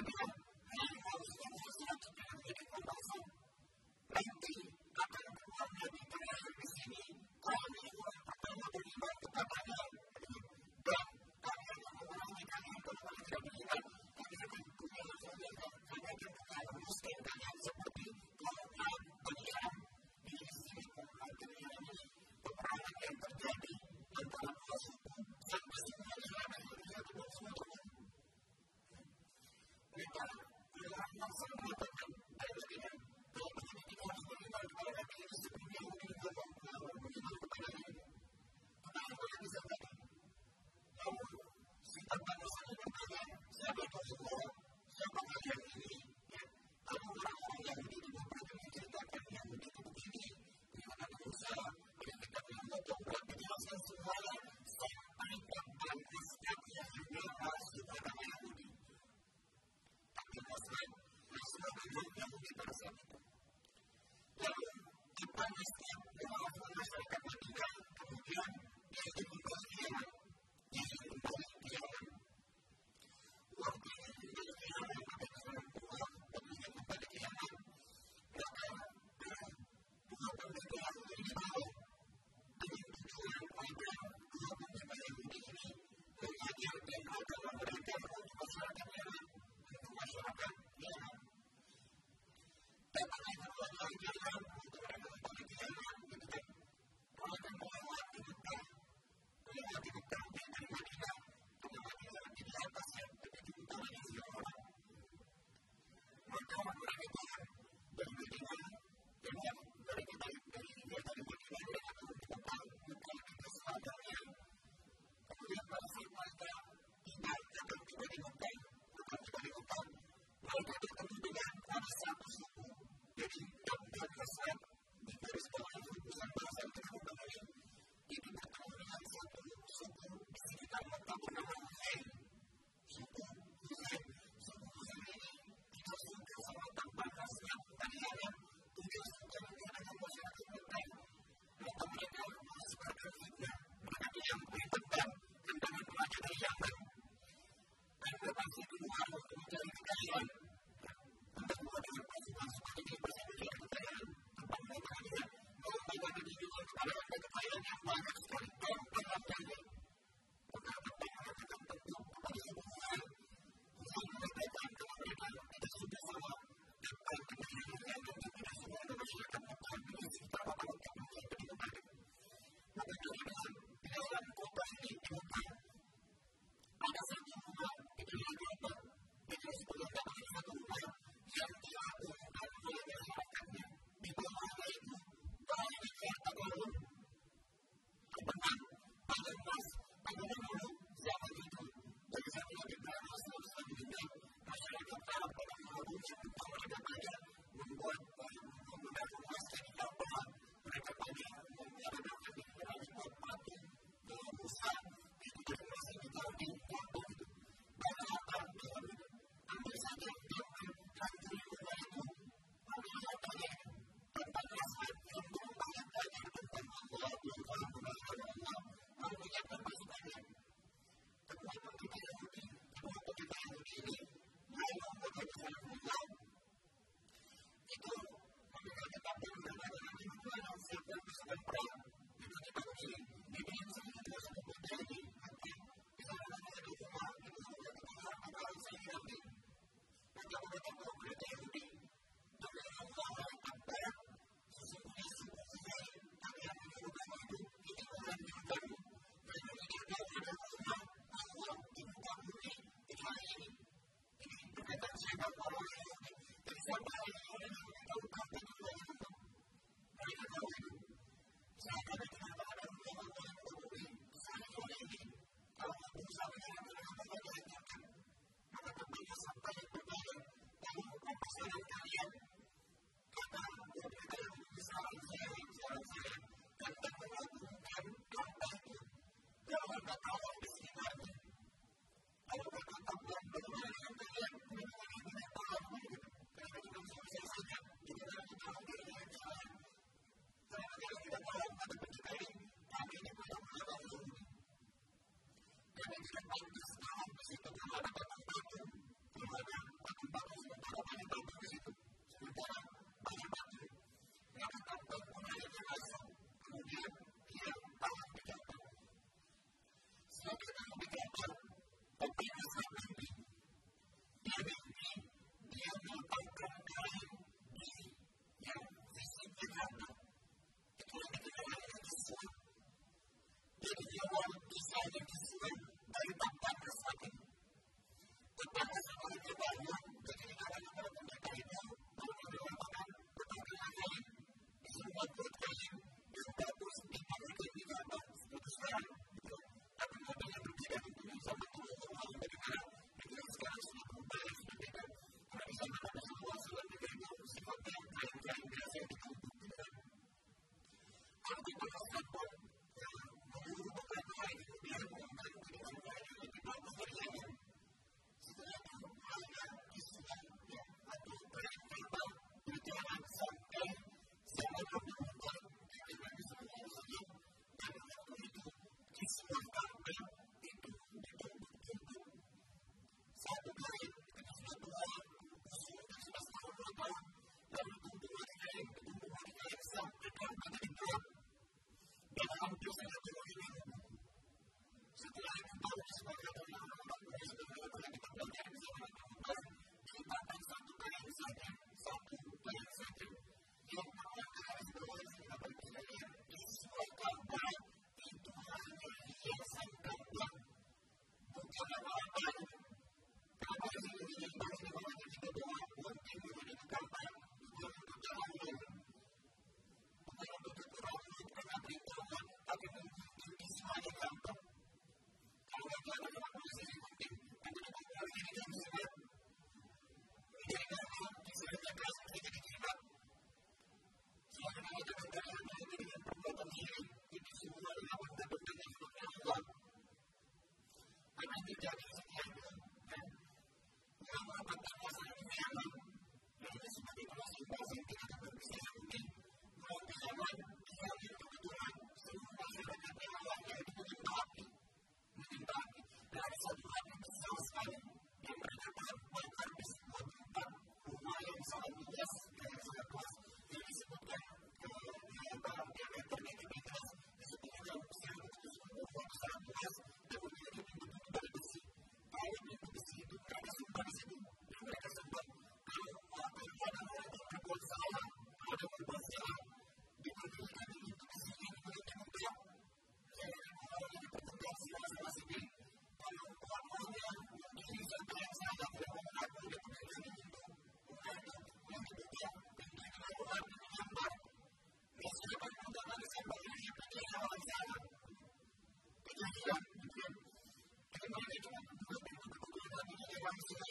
Thank you. Gracias. Amen. and football. comes to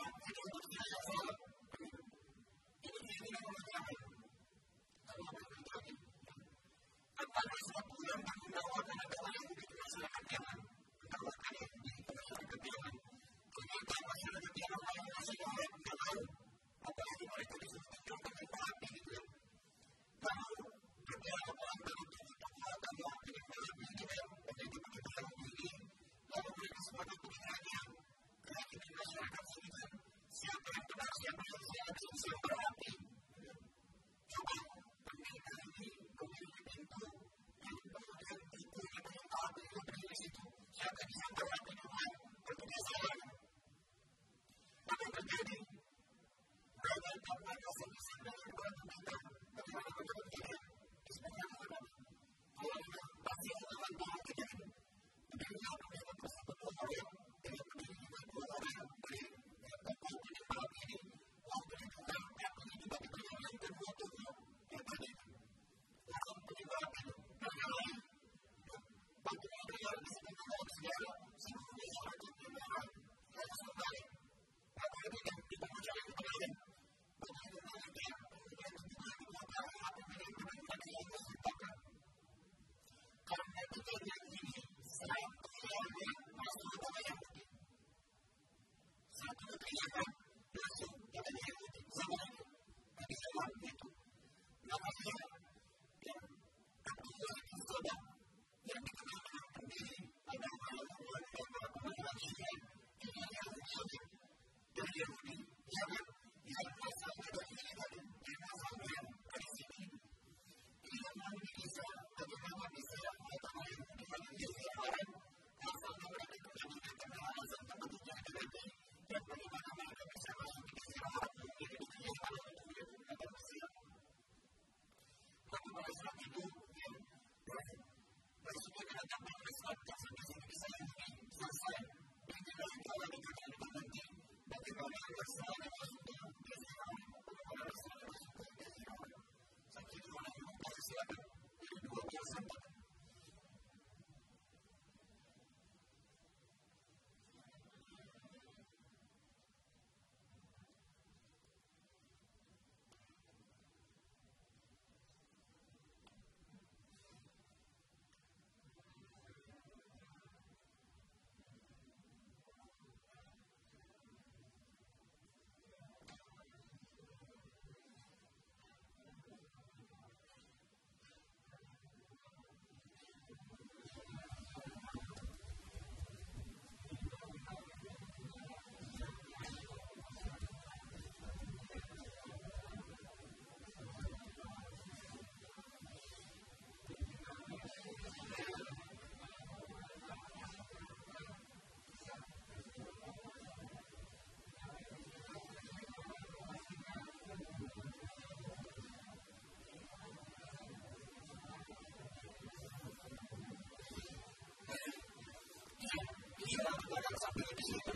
not going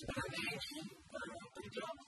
Thank you.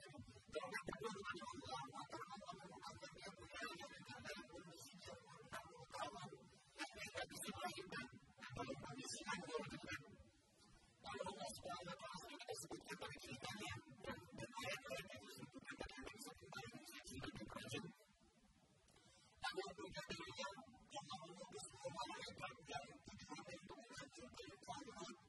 falou para mim assim, ai, gordo, né? Ela não gosta da aula, ela falou que esse é eu tenho uma um tipo de momento,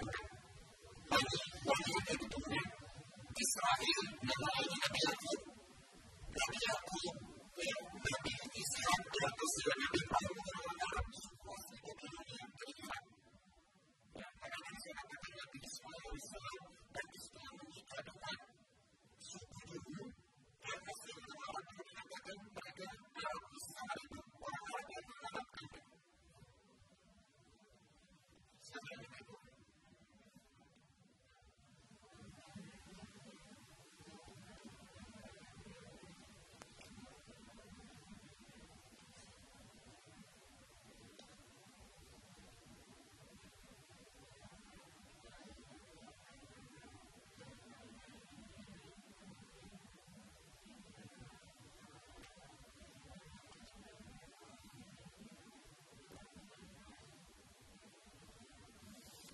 ولي ولي ابن إسرائيل نبأ النبي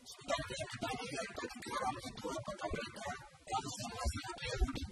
Thank you.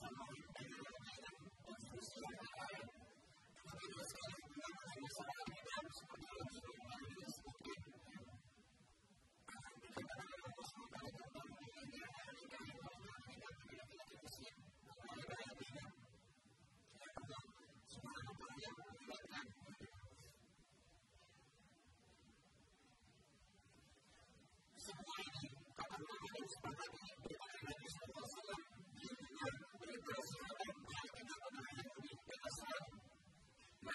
Thank you.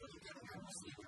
Those are good ones.